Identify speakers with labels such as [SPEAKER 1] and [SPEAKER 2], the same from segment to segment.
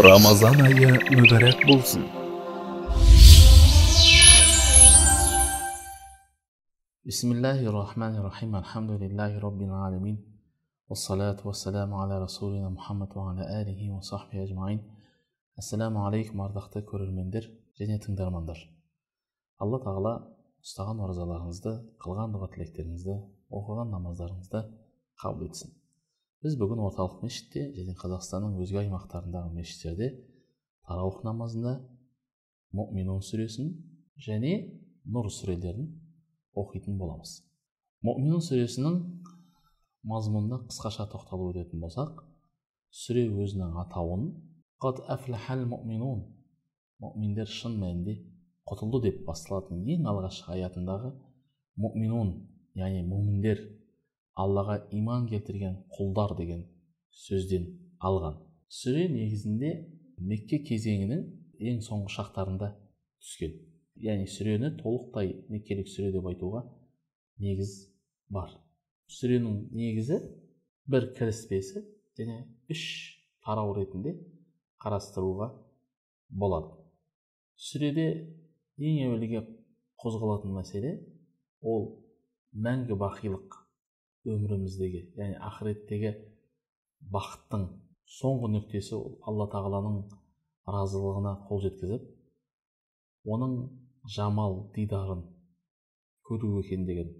[SPEAKER 1] рамазан айы мүбәрәк
[SPEAKER 2] рахмани рахим алхамдулиллахи роббил аламин уассалату уассаламу аля расулина мұхаммад уаля алихи уа сахби ажмаин ассаламу алейкум ардақты көрермендер және тыңдармандар. Алла тағала ұстаған оразаларыңызды қылған дұға тілектеріңізді оқыған намаздарыңызды қабыл етсін. Біз бүгін орталық мешітте және қазақстанның өзге аймақтарындағы мешіттерде тарауых намазында мұминун сүресін және нұр сүрелерін оқитын боламыз. Мұминун сүресінің мазмұнына қысқаша тоқталып өтетін болсақ сүре өзінің атауын қад әфләхәл мұминун мұминдер шын мәнінде құтылды деп басталатын ең алғашқы аятындағы мұминун яғни мүміндер аллаға иман келтірген құлдар деген сөзден алған. Сүре негізінде мекке кезеңінің ең соңғы шақтарында түскен. Яғни сүрені толықтай меккелік сүре деп айтуға негіз бар. Сүренің негізі бір кіріспесі және үш тарау ретінде қарастыруға болады. Сүреде ең әуеліге қозғалатын мәселе ол мәңгі бақилық. Өміріміздегі яғни ақыреттегі бақыттың соңғы нүктесі ол алла тағаланың разылығына қол жеткізіп оның жамал дидарын көру екендігін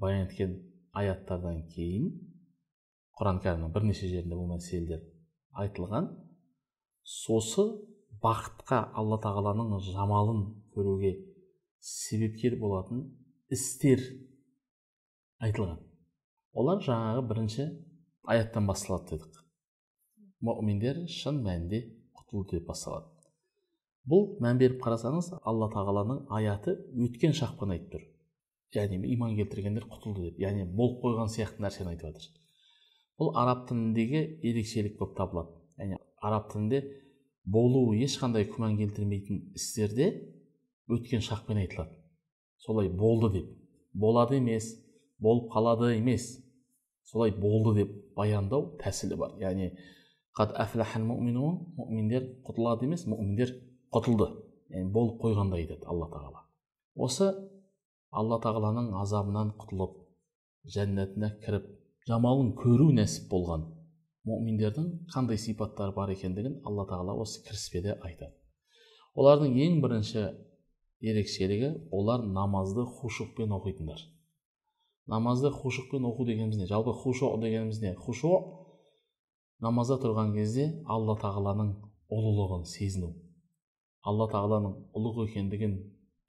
[SPEAKER 2] баян еткен аяттардан кейін құран кәрімнің бірнеше жерінде бұл мәселелер айтылған. Сосы бақытқа алла тағаланың жамалын көруге себепкер болатын істер айтылған. Олар жаңағы бірінші аяттан басталады дедік. Мүминдер шын мәнінде құтылды деп басталады. Бұл мән беріп қарасаңыз алла тағаланың аяты өткен шақпен айтып тұр. Яғни иман келтіргендер құтылды деп яғни болып қойған сияқты нәрсені айтып жатыр. Бұл араб тіліндегі ерекшелік болып табылады. Яғни араб тілінде болуы ешқандай күмән келтірмейтін істерде өткен шақпен айтылады. Солай болды деп. Болады емес болып қалады емес. Солай болды деп баяндау тәсілі бар. Яғни қад мұминун мұминдер құтылады емес мұминдер құтылды. Яғни болып қойғандай деді алла тағала. Осы алла тағаланың азабынан құтылып жәннатына кіріп жамалын көру нәсіп болған мұминдердің қандай сипаттары бар екендігін алла тағала осы кіріспеде айтады. Олардың ең бірінші ерекшелігі олар намазды хушукпен оқитындар. Намазды хушукпен оқу дегеніміз не жалпы хушо дегеніміз не хушо намазда тұрған кезде алла тағаланың ұлылығын сезіну алла тағаланың ұлық екендігін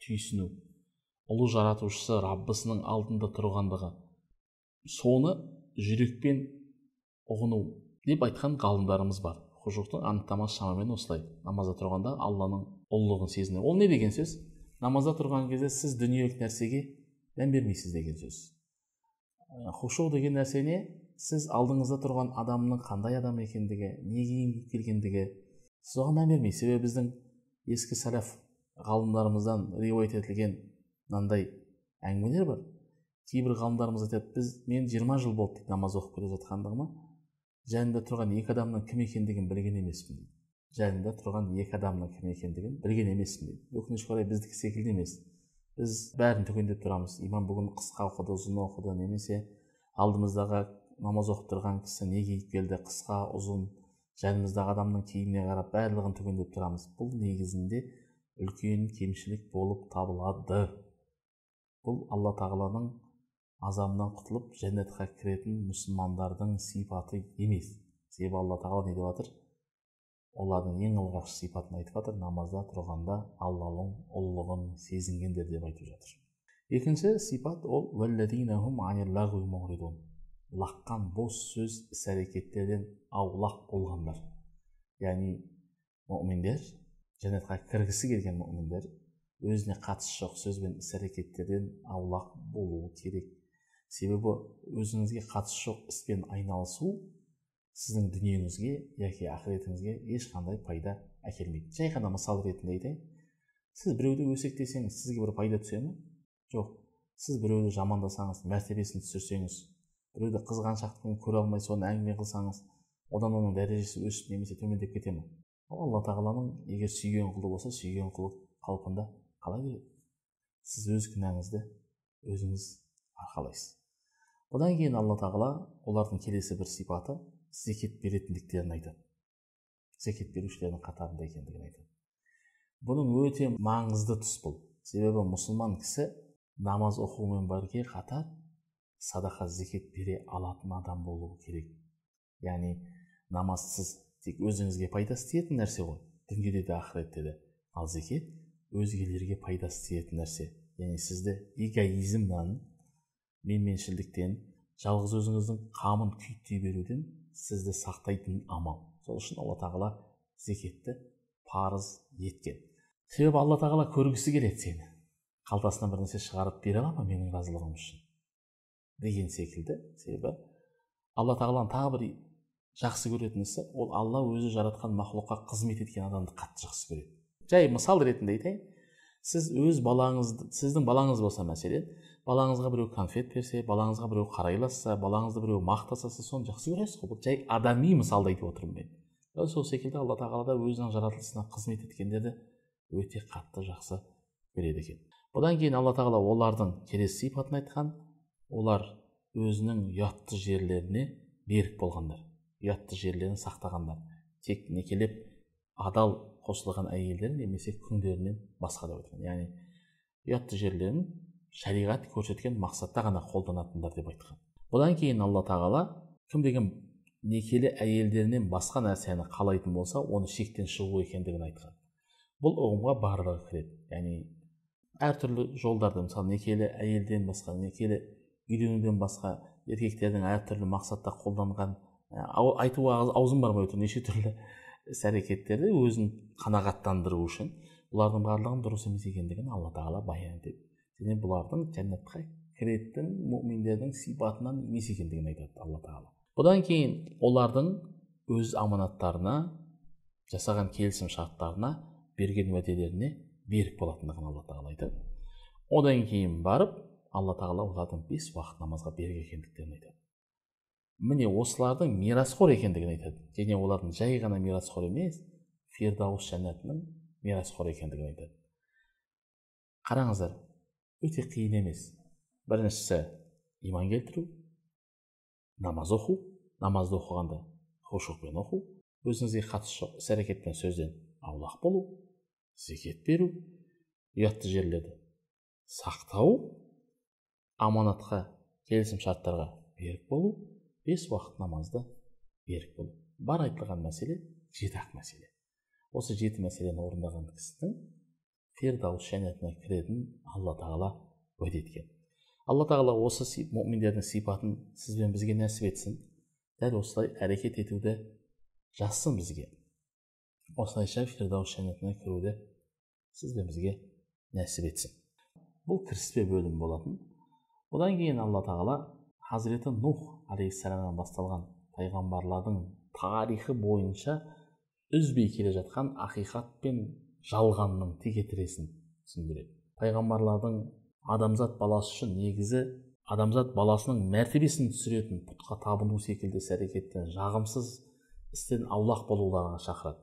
[SPEAKER 2] түйсіну ұлы жаратушысы раббысының алдында тұрғандығы соны жүрекпен ұғыну деп айтқан ғалымдарымыз бар хушуқтың анықтамасы шамамен осылай намазда тұрғанда алланың ұлылығын сезіну ол не деген сөз намазда тұрған кезде сіз дүниелік нәрсеге мән бермейсіз деген сөз хушу деген нәрсе не сіз алдыңызда тұрған адамның қандай адам екендігі не киім келгендігі сіз оған мән бермейсіз. Себебі біздің ескі сәләф ғалымдарымыздан риуаят етілген мынандай әңгімелер бар. Кейбір ғалымдарымыз айтады біз мен жиырма жыл болды дейді намаз оқып келе жатқандығыма жанында тұрған екі адамның кім екендігін білген емеспін дейді жанында тұрған екі адамның кім екендігін білген емеспін дейді. Өкінішке орай біздікі секілді емес. Біз бәрін түгендеп тұрамыз. Имам бүгін қысқа оқыды ұзын оқыды немесе алдымыздағы намаз оқып тұрған кісі не киіп келді қысқа ұзын жанымыздағы адамның киіміне қарап барлығын түгендеп тұрамыз. Бұл негізінде үлкен кемшілік болып табылады. Бұл алла тағаланың азабынан құтылып жәннатқа кіретін мұсылмандардың сипаты емес. Себебі алла тағала не деп жатыр олардың ең алғашқы сипатын айтып жатыр. Намазда тұрғанда алланың ұлылығын сезінгендер деп айтып жатыр. Екінші сипат ол лаққан бос сөз іс әрекеттерден аулақ болғандар. Яғни мүминдер жәннатқа кіргісі келген мүминдер өзіне қатысы жоқ сөз бен іс әрекеттерден аулақ болуы керек. Себебі өзіңізге қатысы жоқ іспен айналысу сіздің дүниеңізге яки ақыретіңізге ешқандай пайда әкелмейді. Жай ғана мысал ретінде айтайын. Сіз біреуді өсектесеңіз сізге бір пайда түсе ме? Жоқ. Сіз біреуді жамандасаңыз мәртебесін түсірсеңіз біреуді қызғаншақтықпен көре алмай соны әңгіме қылсаңыз одан оның дәрежесі өсіп немесе төмендеп кете ме? Ол алла тағаланың егер сүйген құлы болса сүйген құлы қалпында қала береді. Сіз өз кінәңізді өзіңіз арқалайсыз. Одан кейін алла тағала олардың келесі бір сипаты зекет беретіндіктерін айтады зекет берушілердің қатарында екендігін айтады бұның өте маңызды тұс бұл себебі мұсылман кісі намаз оқумен бірге қатар садақа зекет бере алатын адам болуы керек яғни намазсыз тек өзіңізге пайдасы тиетін нәрсе ғой дүниеде де ақыретте де ал зекет өзгелерге пайдасы тиетін нәрсе яғни сізді эгоизмнан менменшілдіктен жалғыз өзіңіздің қамын күйттей беруден сізді сақтайтын амал. Сол үшін алла тағала зекетті парыз еткен. Себебі алла тағала көргісі келеді сені. Қалтасынан бір нәрсе шығарып бере ала ма менің разылығым үшін? Деген секілді. Себебі алла тағаланың тағы бір жақсы көретін ісі ол алла өзі жаратқан мақұлыққа қызмет еткен адамды қатты жақсы көреді. Жай мысал ретінде айтайын. Сіз өз балаңызды сіздің балаңыз болса мәселен балаңызға біреу конфет берсе балаңызға біреу қарайласса балаңызды біреу мақтаса сіз соны жақсы көресіз ғой. Бұл жай адами мысалды айтып отырмын мен. Сол секілді алла тағала да өзінің жаратылысына қызмет еткендерді өте қатты жақсы көреді екен. Бұдан кейін алла тағала олардың келесі сипатын айтқан. Олар өзінің ұятты жерлеріне берік болғандар ұятты жерлерін сақтағандар. Тек некелеп адал қосылған әйелдер немесе күңдерінен басқа деп айтқан яғни ұятты жерлерін шариғат көрсеткен мақсатта ғана қолданатындар деп айтқан. Бұдан кейін алла тағала кім деген некелі әйелдерінен басқа нәрсені қалайтын болса оны шектен шығу екендігін айтқан. Бұл ұғымға барлығы кіреді. Яғни әртүрлі жолдарды мысалы некелі әйелден басқа некелі үйленуден басқа еркектердің әртүрлі мақсатта қолданған айтуға аузым бармай отыр неше түрлі іс әрекеттерді өзін қанағаттандыру үшін. Бұлардың барлығының дұрыс емес екендігін алла тағала баян етеді. Және бұлардың жәннатқа кіретін мүминдердің сипатынан емес екендігін айтады алла тағала бұдан кейін олардың өз аманаттарына жасаған келісім шарттарына берген уәделеріне берік болатындығын алла тағала айтады одан кейін барып алла тағала олардың бес уақыт намазға берік екендіктерін айтады міне осылардың мирасқор екендігін айтады және олардың жай ғана мирасқор емес фирдаус жәннатының мирасқор екендігін айтады қараңыздар өте қиын емес біріншісі иман келтіру намаз оқу намазды оқығанда хушукпен оқу өзіңізге қатысы жоқ іс әрекет пен сөзден аулақ болу зекет беру ұятты жерлерді сақтау аманатқа келісім шарттарға берік болу бес уақыт намазды берік болу бар айтылған мәселе жеті ақ мәселе осы жеті мәселені орындаған кісінің фирдаус жәннатына кіретінін алла тағала уәде еткен. Алла тағала осы мүминдердің сипатын сіз бен бізге нәсіп етсін. Дәл осылай әрекет етуді жазсын бізге. Осылайша фирдаус жәннатына кіруді сіз бен бізге нәсіп етсін. Бұл кіріспе бөлім болатын. Одан кейін алла тағала хазіреті нух алейхисаламнан басталған пайғамбарлардың тарихы бойынша үзбей келе жатқан ақиқат пен жалғанның текетіресін түсіндіреді. Пайғамбарлардың адамзат баласы үшін негізі адамзат баласының мәртебесін түсіретін пұтқа табыну секілді іс әрекеттен жағымсыз істен аулақ болуларына шақырады.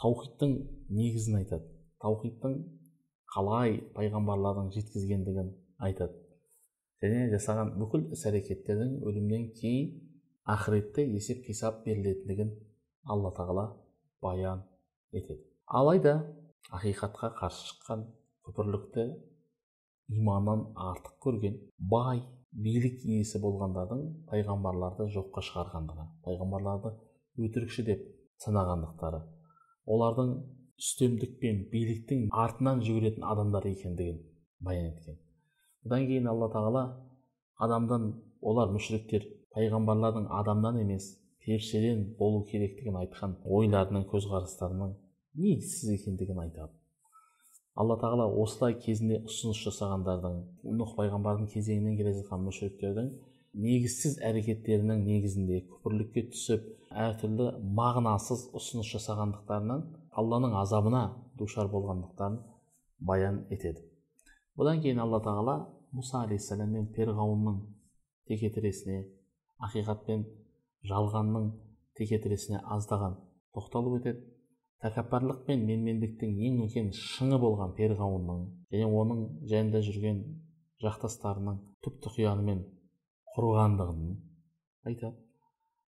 [SPEAKER 2] Таухидтың негізін айтады. Таухидтың қалай пайғамбарлардың жеткізгендігін айтады. Және жасаған бүкіл іс әрекеттердің өлімнен кейін ақыретте есеп қисап берілетіндігін алла тағала баян етеді. Алайда ақиқатқа қарсы шыққан күпірлікті иманнан артық көрген бай билік иесі болғандардың пайғамбарларды жоққа шығарғандығы пайғамбарларды өтірікші деп санағандықтары олардың үстемдік пен биліктің артынан жүгіретін адамдар екендігін баян еткен. Бұдан кейін алла тағала адамдан олар мүшіріктер пайғамбарлардың адамнан емес періштеден болу керектігін айтқан ойларының көзқарастарының негізсіз екендігін айтады. Алла тағала осылай кезінде ұсыныс жасағандардың нұх пайғамбардың кезеңінен келе жатқан мүшіріктердің негізсіз әрекеттерінің негізінде күпірлікке түсіп әртүрлі мағынасыз ұсыныс жасағандықтарынан алланың азабына душар болғандықтарын баян етеді. Бұдан кейін алла тағала мұса алейхисалам мен перғауынның текетіресіне ақиқат пен жалғанның текетіресіне аздаған тоқталып өтеді. Тәкаппарлық пен менмендіктің ең үлкен шыңы болған перғауынның және оның жанында жүрген жақтастарының түп тұқиянымен құрғандығын айтады.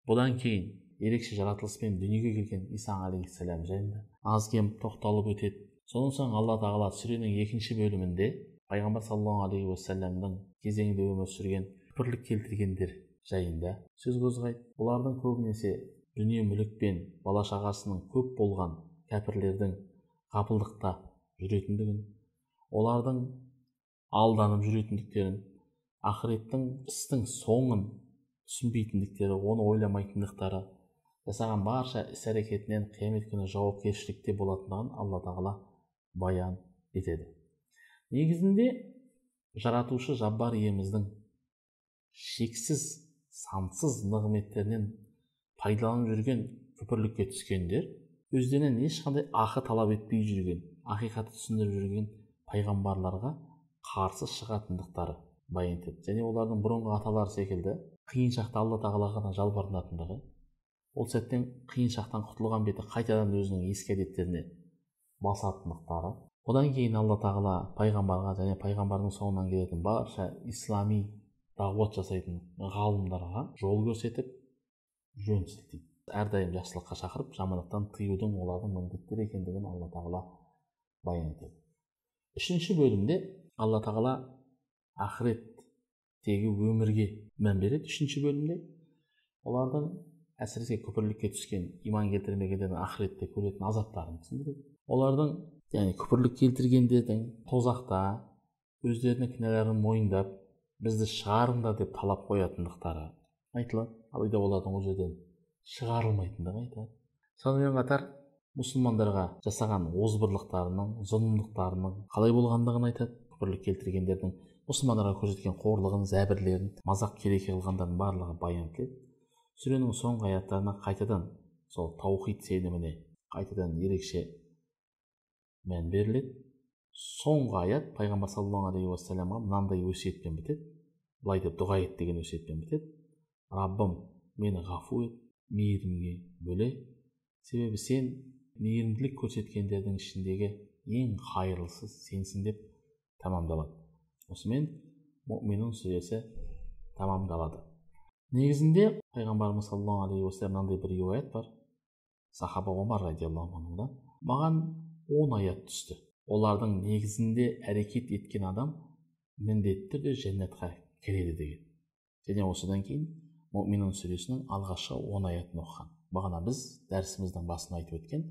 [SPEAKER 2] Бұдан кейін ерекше жаратылыспен дүниеге келген иса алейхисалам жайында аз кем тоқталып өтеді. Содан соң алла тағала сүренің екінші бөлімінде пайғамбар саллаллаху алейхи уассаламның кезеңінде өмір сүрген күпірлік келтіргендер жайында сөз қозғайды. Олардың көбінесе дүние мүлік пен бала шағасының көп болған кәпірлердің ғапылдықта жүретіндігін олардың алданып жүретіндіктерін ақыреттің істің соңын түсінбейтіндіктері оны ойламайтындықтары жасаған барша іс әрекетінен қиямет күні жауапкершілікте болатындығын алла тағала баян етеді. Негізінде жаратушы жаббар иеміздің шексіз сансыз нығметтерінен пайдаланып жүрген күпірлікке түскендер өздерінен ешқандай ақы талап етпей жүрген ақиқатты түсіндіріп жүрген пайғамбарларға қарсы шығатындықтары баян етеді. Және олардың бұрынғы аталары секілді қиын шақта алла тағалаға ғана жалбарынатындығы ол сәттен қиын шақтан құтылған беті қайтадан өзінің ескі әдеттеріне басатындықтары. Одан кейін алла тағала пайғамбарға және пайғамбардың соңынан келетін барша ислами дағуат жасайтын ғалымдарға жол көрсетіп жөн сілтейді әрдайым жақсылыққа шақырып жамандықтан тыюдың олардың міндеттері екендігін алла тағала баян етеді. Үшінші бөлімде алла тағала ақыреттегі өмірге мән береді. Үшінші бөлімде олардың әсіресе күпірлікке түскен иман келтірмегендердің ақыретте көретін азаптарын түсіндіреді. Олардың яғни күпірлік келтіргендердің тозақта өздерінің кінәларын мойындап бізді шығарыңдар деп талап қоятындықтары айтылады алайда олардың ол жерден шығарылмайтындығы айтады сонымен қатар мұсылмандарға жасаған озбырлықтарының зұлымдықтарының қалай болғандығын айтады. Күпірлік келтіргендердің мұсылмандарға көрсеткен қорлығын зәбірлерін мазақ келеке қылғандардың барлығы баян етіледі сүренің соңғы аяттарына қайтадан сол таухид сеніміне қайтадан ерекше мән беріледі. Соңғы аят пайғамбар саллаллаху алейхи уассаламға мынандай өсиетпен бітеді. Былай деп дұға ет деген өсиетпен бітеді. Раббым мені ғафу ет мейірімге бөле себебі сен мейірімділік көрсеткендердің ішіндегі ең қайырлысы сенсің деп тамамдалады осымен мүминун сүресі тамамдалады негізінде пайғамбарымыз саллаллаху алейхи уассалам мынандай бір риуаят бар сахаба омар радиаллаху анхудан маған он аят түсті олардың негізінде әрекет еткен адам міндетті түрде жәннатқа кіреді деген және осыдан кейін мүминун сүресінің алғашқы он аятын оқыған. Бағана біз дәрісіміздің басында айтып өткен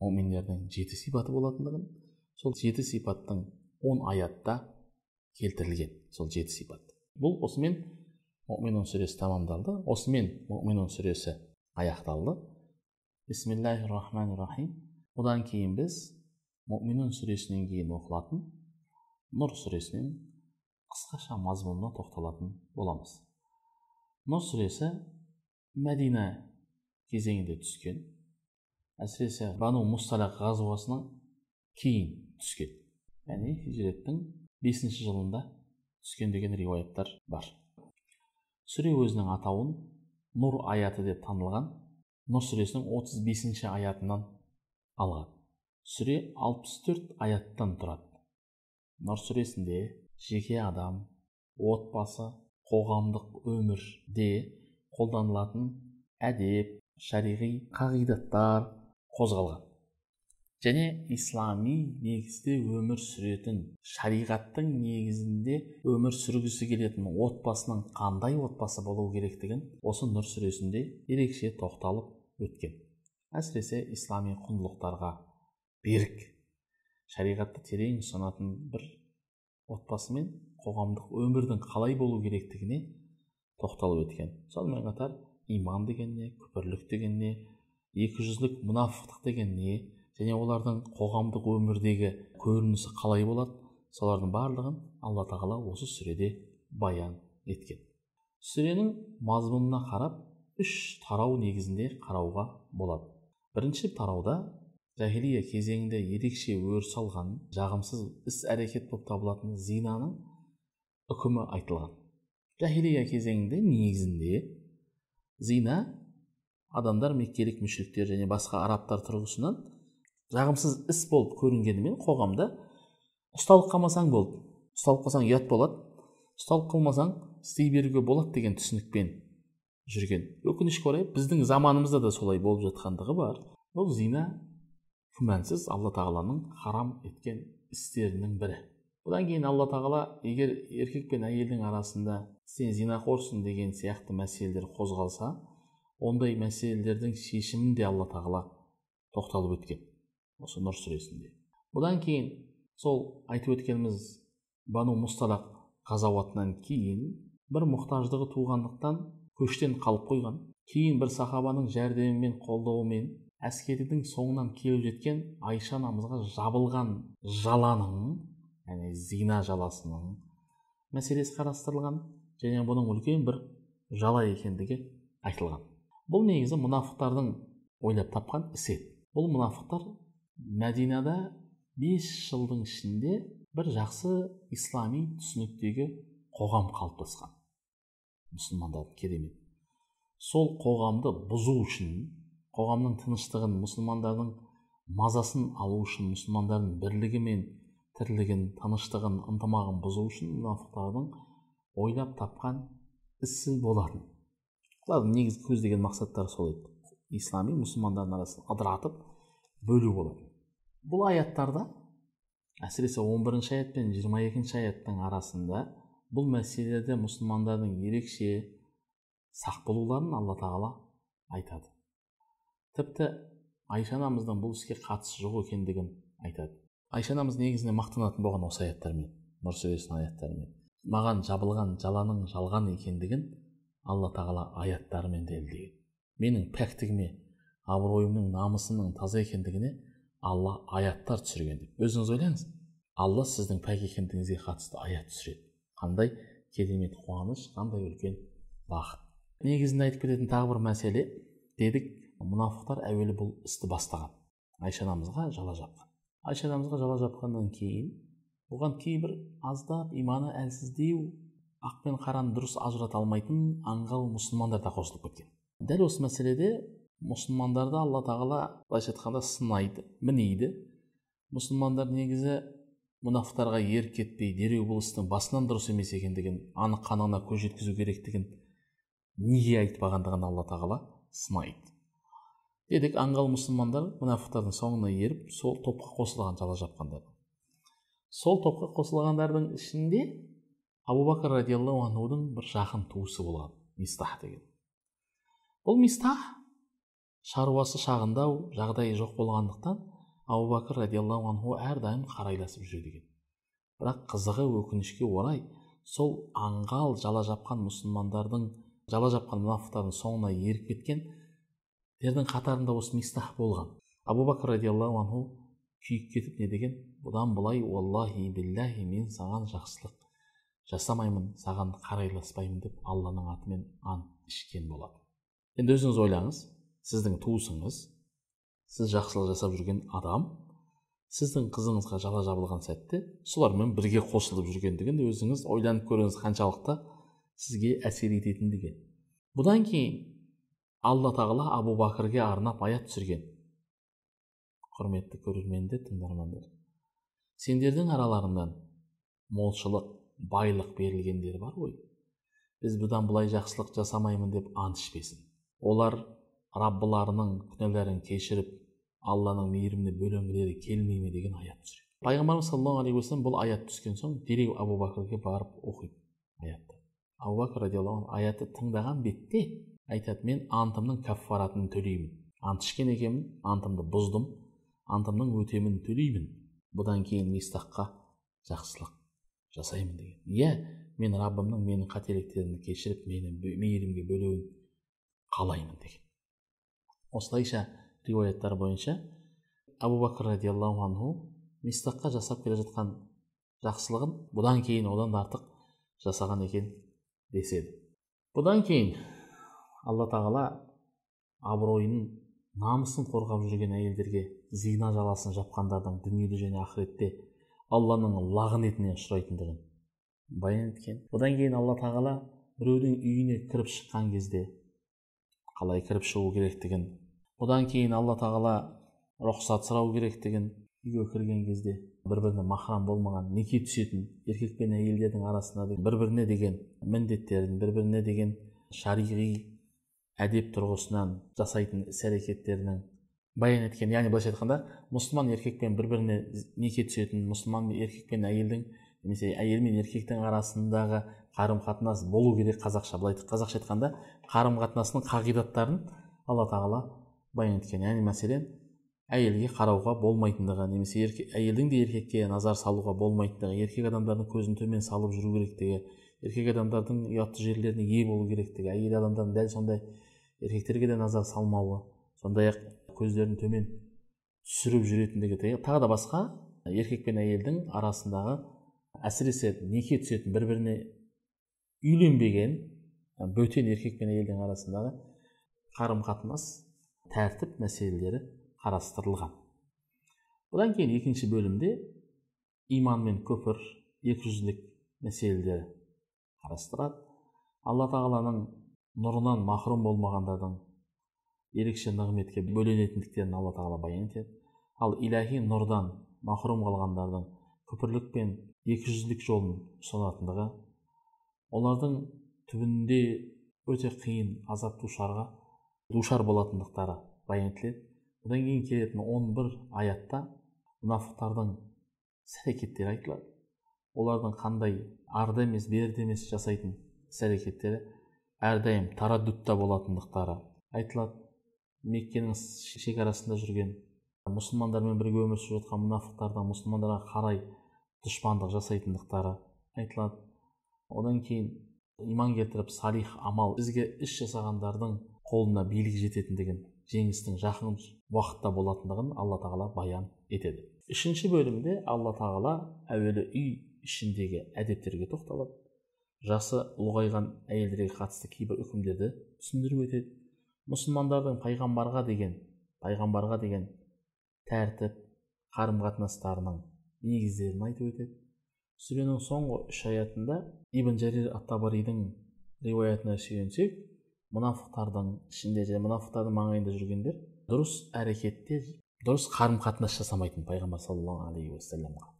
[SPEAKER 2] мүминдердің жеті сипаты болатындығын сол жеті сипаттың он аятта келтірілген сол жеті сипат. Бұл осымен мүминун сүресі тамамдалды осымен мүминун сүресі аяқталды. Бисмиллахи рахмани рахим одан кейін біз мүминун сүресінен кейін оқылатын нұр сүресінен қысқаша мазмұнына тоқталатын боламыз. Нұр сүресі мәдина кезеңінде түскен әсіресе бану мұсталақ ғазуасынан кейін түскен яғни хижреттің бесінші жылында түскен деген риуаяттар бар сүре өзінің атауын нұр аяты деп танылған нұр сүресінің 35 аятынан алған сүре 64 аяттан тұрады нұр сүресінде жеке адам отбасы қоғамдық өмірде қолданылатын әдеп шариғи қағидаттар қозғалған. Және ислами негізде өмір сүретін шариғаттың негізінде өмір сүргісі келетін отбасының қандай отбасы болу керектігін осы нұр сүресінде ерекше тоқталып өткен. Әсіресе ислами құндылықтарға берік. Шариғатты терең ұстанатын бір отбасы мен қоғамдық өмірдің қалай болу керектігіне тоқталып өткен. Сонымен қатар иман деген не күпірлік деген не екіжүзділік мұнафықтық деген не және олардың қоғамдық өмірдегі көрінісі қалай болады? Солардың барлығын алла тағала осы сүреде баян еткен. Сүренің мазмұнына қарап үш тарау негізінде қарауға болады. Бірінші тарауда жахилия кезеңінде ерекше өріс алған жағымсыз іс әрекет болып табылатын зинаның үкімі айтылған жахилия кезеңінде негізінде зина адамдар меккелік мүшриктер және басқа арабтар тұрғысынан жағымсыз іс болып көрінгенімен қоғамда ұсталып қалмасаң болды ұсталып қалсаң ұят болады ұсталып қалмасаң істей беруге болады деген түсінікпен жүрген өкінішке орай біздің заманымызда да солай болып жатқандығы бар бұл зина күмәнсіз алла тағаланың харам еткен істерінің бірі бұдан кейін алла тағала егер еркек пен әйелдің арасында сен зинақорсың деген сияқты мәселелер қозғалса ондай мәселелердің шешімін де алла тағала тоқталып өткен. Осы нұр сүресінде. Бұдан кейін сол айтып өткеніміз бану мұсталақ ғазауатынан кейін бір мұқтаждығы туғандықтан көштен қалып қойған кейін бір сахабаның жәрдемімен қолдауымен әскеридің соңынан келіп жеткен айша анамызға жабылған жаланың яғни зина жаласының мәселесі қарастырылған және бұның үлкен бір жала екендігі айтылған. Бұл негізі мұнафықтардың ойлап тапқан ісі. Бұл мұнафықтар мәдинада бес жылдың ішінде бір жақсы ислами түсініктегі қоғам қалыптасқан. Мұсылмандардың керемет. Сол қоғамды бұзу үшін қоғамның тыныштығын мұсылмандардың мазасын алу үшін мұсылмандардың бірлігі мен тірлігін тыныштығын ынтымағын бұзу үшін мұнафықтардың ойлап тапқан ісі болатын. Олардың негізгі көздеген мақсаттары сол еді. Ислами мұсылмандардың арасын ыдыратып бөлу болатын бұл аяттарда әсіресе 11 бірінші аят пен жиырма екінші аяттың арасында бұл мәселелерде мұсылмандардың ерекше сақ болуларын алла тағала айтады. Тіпті айша анамыздың бұл іске қатысы жоқ екендігін айтады. Айша анамыз негізінен мақтанатын болған осы аяттармен нұр сүресінің аяттарымен. Маған жабылған жаланың жалған екендігін алла тағала аяттарымен дәлелдеген менің пәктігіме абыройымның намысымның таза екендігіне алла аяттар түсірген деп. Өзіңіз ойлаңыз алла сіздің пәк екендігіңізге қатысты аят түсіреді. Қандай керемет қуаныш қандай үлкен бақыт. Негізінде айтып кететін тағы бір мәселе дедік мұнафықтар әуелі бұл істі бастаған. Айша анамызға жала жапқан. Айша анамызға жала жапқаннан кейін бұған кейбір аздап иманы әлсіздеу ақ пен қараны дұрыс ажырата алмайтын аңғал мұсылмандар да қосылып кеткен дәл осы мәселеде мұсылмандарды алла тағала былайша айтқанда сынайды мінейді мұсылмандар негізі мұнафықтарға еріп кетпей дереу бұл істің басынан дұрыс емес екендігін анық қанығына көз жеткізу керектігін неге айтпағандығын алла тағала сынайды дедік аңғал мұсылмандар мұнафықтардың соңына еріп сол топқа қосылған жала жапқандар. Сол топқа қосылғандардың ішінде абу бәкір радиаллаху анхудың бір жақын туысы болған мистах деген. Бұл мистах шаруасы шағындау жағдайы жоқ болғандықтан абу бәкір радиаллаху анху әрдайым қарайласып жүреді екен бірақ қызығы өкінішке орай сол аңғал жала жапқан мұсылмандардың жала жапқан мұнафықтардың соңына еріп кеткен дердің қатарында осы мистах болған. Абу бәкір радиаллаху анху күйіп кетіп не деген? Бұдан былай уаллахи биллахи мен саған жақсылық жасамаймын саған қарайласпаймын деп алланың атымен ант ішкен болады енді өзіңіз ойлаңыз сіздің туысыңыз сіз жақсылық жасап жүрген адам сіздің қызыңызға жала жабылған сәтте солармен бірге қосылып жүргендігін өзіңіз ойланып көріңіз қаншалықты сізге әсер ететіндігін. Бұдан кейін алла тағала абу бәкірге арнап аят түсірген. Құрметті көрермендер тыңдармандар сендердің араларыңнан молшылық байлық берілгендер бар ғой. Біз бұдан былай жақсылық жасамаймын деп ант ішпесін. Олар раббыларының күнәләрін кешіріп алланың мейіріміне бөлінгілері келмей ме деген аят түсіреді. Пайғамбарымыз саллаллаху алейхи уассалам бұл аят түскен соң дереу абу бәкірге барып оқиды. Аятты. Абу бәкір радиаллаху аятты тыңдаған бетте айтады мен антымның кәффаратын төлеймін. Ант ішкен екенмін антымды бұздым антымның өтемін төлеймін. Бұдан кейін мистаққа жақсылық жасаймын деген иә мен раббымның менің қателіктерімді кешіріп мені мейірімге бөлеуін қалаймын деген. Осылайша риуаяттар бойынша абу бәкір радиаллаху анху мистаққа жасап келе жатқан жақсылығын бұдан кейін одан артық жасаған екен деседі. Бұдан кейін алла тағала абыройын намысын қорғап жүрген әйелдерге зина жаласын жапқандардың дүниеде және ақыретте алланың лағынетіне ұшырайтындығын баян еткен. Одан кейін алла тағала біреудің үйіне кіріп шыққан кезде қалай кіріп шығу керектігін одан кейін алла тағала рұқсат сұрау керектігін үйге кірген кезде бір біріне махрам болмаған неке түсетін еркек пен әйелдердің арасында бір біріне деген міндеттерін бір біріне деген шариғи әдеп тұрғысынан жасайтын іс әрекеттерінің баян еткен яғни былайша айтқанда мұсылман еркекпен бір біріне неке түсетін мұсылман еркек пен әйелдің немесе әйел мен еркектің арасындағы қарым қатынас болу керек қазақша. Былай қазақша айтқанда қарым қатынастың қағидаттарын алла тағала баян еткен. Яғни мәселен әйелге қарауға болмайтындығы немесе ерке, әйелдің де еркекке назар салуға болмайтындығы еркек адамдардың көзін төмен салып жүру керектігі еркек адамдардың ұятты жерлеріне ие болу керектігі әйел адамдардың дәл сондай еркектерге де назар салмауы сондай ақ көздерін төмен түсіріп жүретіндігі тағы да басқа еркек пен әйелдің арасындағы әсіресе неке түсетін бір біріне үйленбеген бөтен еркек пен әйелдің арасындағы қарым қатынас тәртіп мәселелері қарастырылған. Бұдан кейін екінші бөлімде иман мен күпір екіжүзділік мәселелері қарастырады. Алла тағаланың нұрынан махрұм болмағандардың ерекше нығметке бөленетіндіктерін алла тағала баян етеді. Ал иләхи нұрдан махрұм қалғандардың күпірлік пен екіжүзділік жолын ұстанатындығы олардың түбінде өте қиын азап душарға душар болатындықтары баян етіледі. Одан кейін келетін он бір аятта мұнафықтардың іс әрекеттері айтылады. Олардың қандай арда емес берді емес жасайтын іс әрекеттері әрдайым тараддутта болатындықтары айтылады. Меккенің шекарасында жүрген мұсылмандармен бірге өмір сүріп жатқан мұнафықтардың мұсылмандарға қарай дұшпандық жасайтындықтары айтылады. Одан кейін иман келтіріп салих амал ізгі іс жасағандардың қолына билік жететіндігін жеңістің жақын уақытта болатындығын алла тағала баян етеді. Үшінші бөлімде алла тағала әуелі үй ішіндегі әдептерге тоқталады. Жасы ұлғайған әйелдерге қатысты кейбір үкімдерді түсіндіріп өтеді мұсылмандардың пайғамбарға деген пайғамбарға деген тәртіп қарым қатынастарының негіздерін айтып өтеді сүренің соңғы үш аятында ибн жарир ат табаридің риуаятына сүйенсек мұнафықтардың ішінде және мұнафықтардың маңайында жүргендер дұрыс әрекетте дұрыс қарым қатынас жасамайтын пайғамбар саллаллаху алейхи уассаламға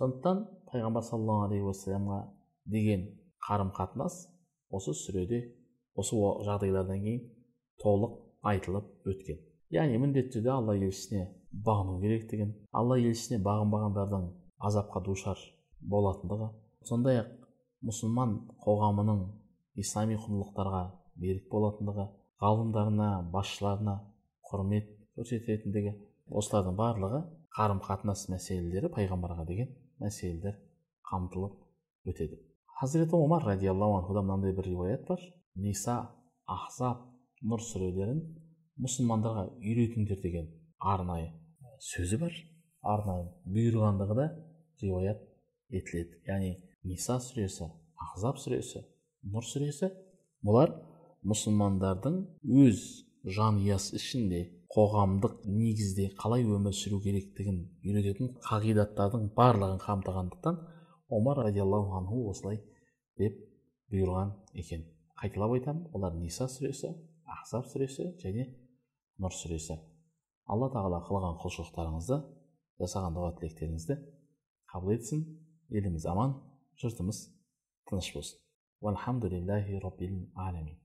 [SPEAKER 2] сондықтан пайғамбар саллаллаху алейхи уассаламға деген қарым қатынас осы сүреде осы жағдайлардан кейін толық айтылып өткен. Яғни міндетті түрде алла елшісіне бағыну керектігін алла елшісіне бағынбағандардың азапқа душар болатындығы сондай ақ мұсылман қоғамының ислами құндылықтарға берік болатындығы ғалымдарына басшыларына құрмет көрсететіндігі осылардың барлығы қарым қатынас мәселелері пайғамбарға деген мәселелер қамтылып өтеді. Хазіреті омар радиаллаху анхудан мынандай бір риуаят бар ниса ахзаб нұр сүрелерін мұсылмандарға үйретіңдер деген арнайы сөзі бар арнайы бұйырғандығы да риуаят етіледі яғни ниса сүресі ахзаб сүресі нұр сүресі бұлар мұсылмандардың өз жанұясы ішінде қоғамдық негізде қалай өмір сүру керектігін үйрететін қағидаттардың барлығын қамтығандықтан омар радиаллаху анху осылай деп бұйырған екен қайталап айтамын олар ниса сүресі ахзаб сүресі және нұр сүресі алла тағала қылған құлшылықтарыңызды жасаған дұға тілектеріңізді қабыл етсін jurtimiz tinch bo'lsin. Valhamdulillahi robbil alamin.